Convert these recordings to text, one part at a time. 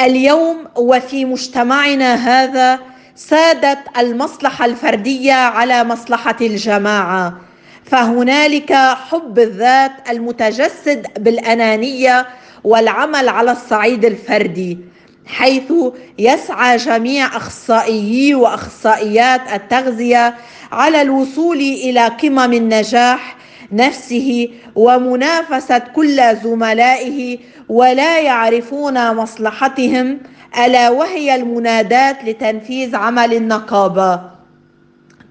اليوم وفي مجتمعنا هذا سادت المصلحة الفردية على مصلحة الجماعة فهنالك حب الذات المتجسد بالأنانية والعمل على الصعيد الفردي حيث يسعى جميع أخصائيي وأخصائيات التغذية على الوصول إلى قمم النجاح نفسه ومنافسة كل زملائه ولا يعرفون مصلحتهم ألا وهي المنادات لتنفيذ عمل النقابة؟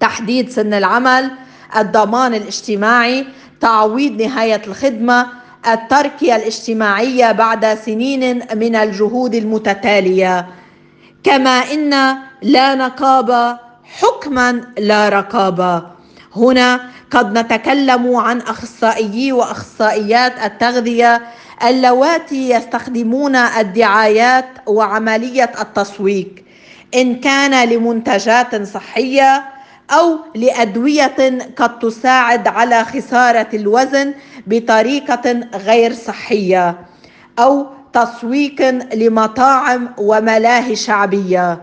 تحديد سن العمل الضمان الاجتماعي تعويض نهاية الخدمة التركيه الاجتماعية بعد سنين من الجهود المتتالية. كما إن لا نقابه حكما لا رقابة. هنا قد نتكلم عن اخصائيي وأخصائيات التغذية اللواتي يستخدمون الدعايات وعملية التسويق إن كان لمنتجات صحية أو لأدوية قد تساعد على خسارة الوزن بطريقة غير صحية أو تسويق لمطاعم وملاهي شعبية.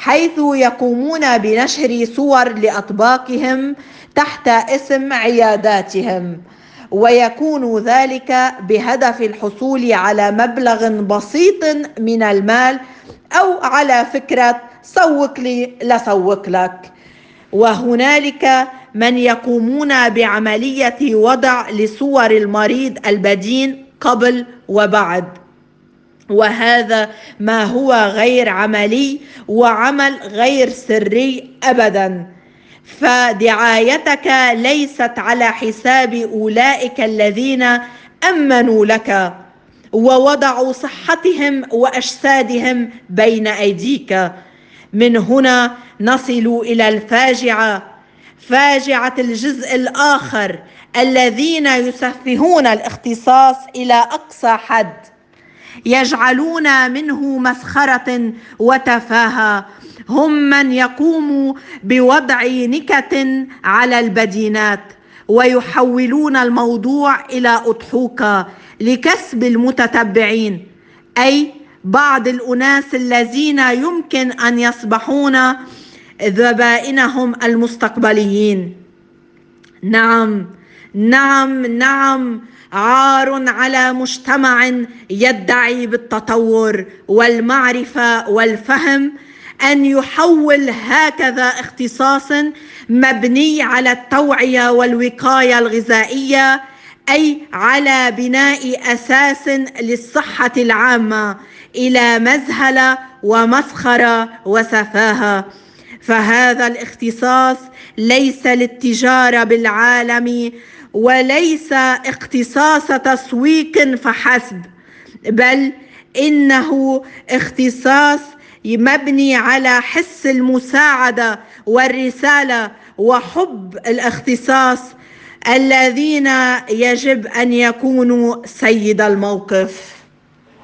حيث يقومون بنشر صور لأطباقهم تحت اسم عياداتهم ويكون ذلك بهدف الحصول على مبلغ بسيط من المال أو على فكرة سوق لي لسوق لك. وهنالك من يقومون بعملية وضع لصور المريض البدين قبل وبعد. وهذا ما هو غير عملي وعمل غير سري ابدا. فدعايتك ليست على حساب أولئك الذين أمنوا لك ووضعوا صحتهم وأجسادهم بين أيديك. من هنا نصل إلى الفاجعة فاجعة الجزء الآخر الذين يسفهون الاختصاص إلى أقصى حد. يجعلون منه مسخرة وتفاهة. هم من يقوم بوضع نكت على البدينات ويحولون الموضوع إلى اضحوكه لكسب المتتبعين. أي بعض الأناس الذين يمكن أن يصبحون ذبائنهم المستقبليين. نعم نعم نعم. عار على مجتمع يدعي بالتطور والمعرفة والفهم أن يحول هكذا اختصاص مبني على التوعية والوقاية الغذائية أي على بناء أساس للصحة العامة إلى مزهله ومسخره وسفاهة. فهذا الاختصاص ليس للتجارة بالعالم وليس اختصاص تسويق فحسب بل إنه اختصاص مبني على حس المساعدة والرسالة وحب الاختصاص الذين يجب أن يكونوا سيد الموقف.